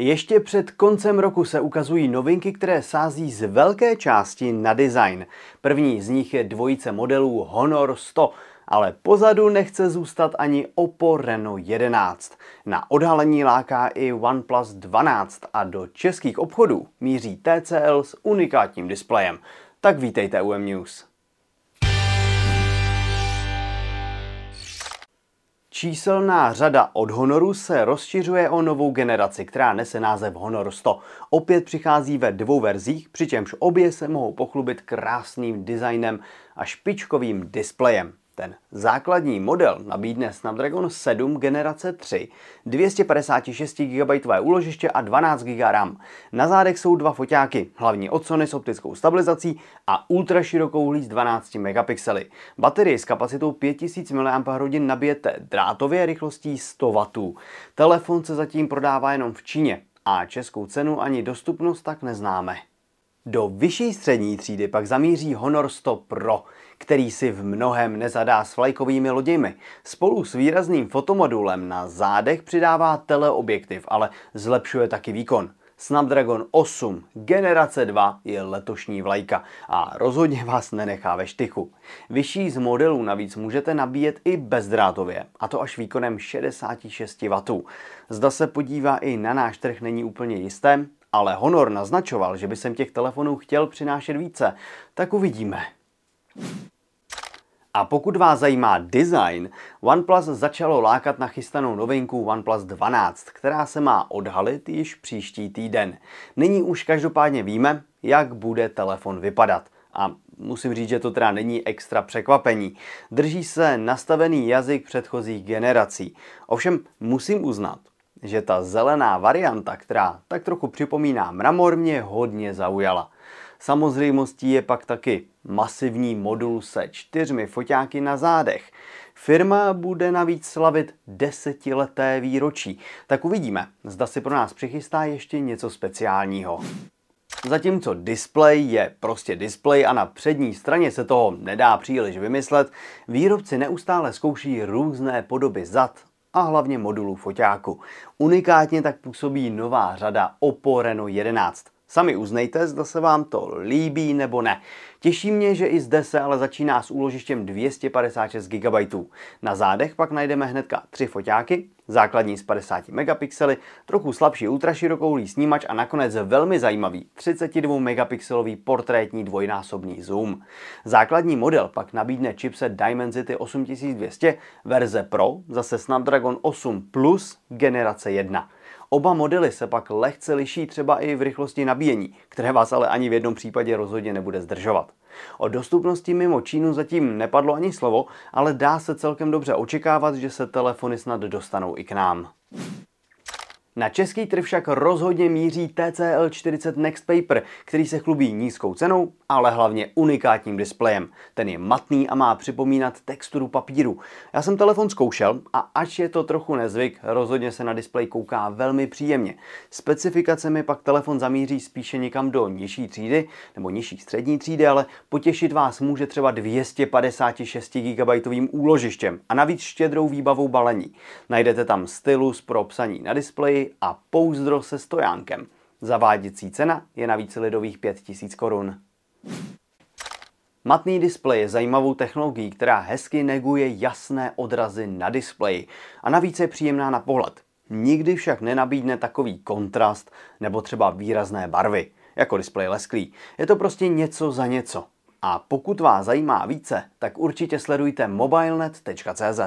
Ještě před koncem roku se ukazují novinky, které sází z velké části na design. První z nich je dvojice modelů Honor 100, ale pozadu nechce zůstat ani Oppo Reno 11. Na odhalení láká i OnePlus 12 a do českých obchodů míří TCL s unikátním displejem. Tak vítejte u News. Číselná řada od Honoru se rozšiřuje o novou generaci, která nese název Honor 100. Opět přichází ve dvou verzích, přičemž obě se mohou pochlubit krásným designem a špičkovým displejem. Ten základní model nabídne Snapdragon 7 generace 3, 256 GB úložiště a 12 GB RAM. Na zádech jsou dva foťáky, hlavní od Sony s optickou stabilizací a ultraširokou s 12 megapixely. Baterii s kapacitou 5000 mAh nabijete drátově rychlostí 100 W. Telefon se zatím prodává jenom v Číně a českou cenu ani dostupnost tak neznáme. Do vyšší střední třídy pak zamíří Honor 100 Pro, který si v mnohem nezadá s vlajkovými loděmi. Spolu s výrazným fotomodulem na zádech přidává teleobjektiv, ale zlepšuje taky výkon. Snapdragon 8 generace 2 je letošní vlajka a rozhodně vás nenechá ve štychu. Vyšší z modelů navíc můžete nabíjet i bezdrátově, a to až výkonem 66 W. Zda se podívá i na náš trh není úplně jisté, ale Honor naznačoval, že by sem těch telefonů chtěl přinášet více, tak uvidíme. A pokud vás zajímá design, OnePlus začalo lákat na chystanou novinku OnePlus 12, která se má odhalit již příští týden. Nyní už každopádně víme, jak bude telefon vypadat. A musím říct, že to teda není extra překvapení. Drží se nastavený jazyk předchozích generací. Ovšem musím uznat, že ta zelená varianta, která tak trochu připomíná mramor, mě hodně zaujala. Samozřejmostí je pak taky masivní modul se čtyřmi foťáky na zádech. Firma bude navíc slavit desetileté výročí. Tak uvidíme, zda si pro nás přichystá ještě něco speciálního. Zatímco display je prostě display a na přední straně se toho nedá příliš vymyslet, výrobci neustále zkouší různé podoby zad a hlavně modulů foťáku. Unikátně tak působí nová řada Oppo Reno 11. Sami uznejte, zda se vám to líbí nebo ne. Těší mě, že i zde se ale začíná s úložištěm 256 GB. Na zádech pak najdeme hnedka tři foťáky, základní s 50 megapixely, trochu slabší ultraširokouhlý snímač a nakonec velmi zajímavý 32 megapixelový portrétní dvojnásobný zoom. Základní model pak nabídne chipset Dimensity 8200, verze Pro zase Snapdragon 8 Plus generace 1. Oba modely se pak lehce liší třeba i v rychlosti nabíjení, které vás ale ani v jednom případě rozhodně nebude zdržovat. O dostupnosti mimo Čínu zatím nepadlo ani slovo, ale dá se celkem dobře očekávat, že se telefony snad dostanou i k nám. Na český trh však rozhodně míří TCL 40 Next Paper, který se chlubí nízkou cenou, ale hlavně unikátním displejem. Ten je matný a má připomínat texturu papíru. Já jsem telefon zkoušel a ač je to trochu nezvyk, rozhodně se na displej kouká velmi příjemně. Specifikacemi pak telefon zamíří spíše někam do nižší třídy nebo nižší střední třídy, ale potěšit vás může třeba 256 GB úložištěm a navíc štědrou výbavou balení. Najdete tam stylus pro psaní na displeji, a pouzdro se stojánkem. Zaváděcí cena je navíc lidových 5000 korun. Matný displej je zajímavou technologií, která hezky neguje jasné odrazy na displeji a navíc je příjemná na pohled. Nikdy však nenabídne takový kontrast nebo třeba výrazné barvy, jako displej lesklý. Je to prostě něco za něco. A pokud vás zajímá více, tak určitě sledujte mobilenet.cz.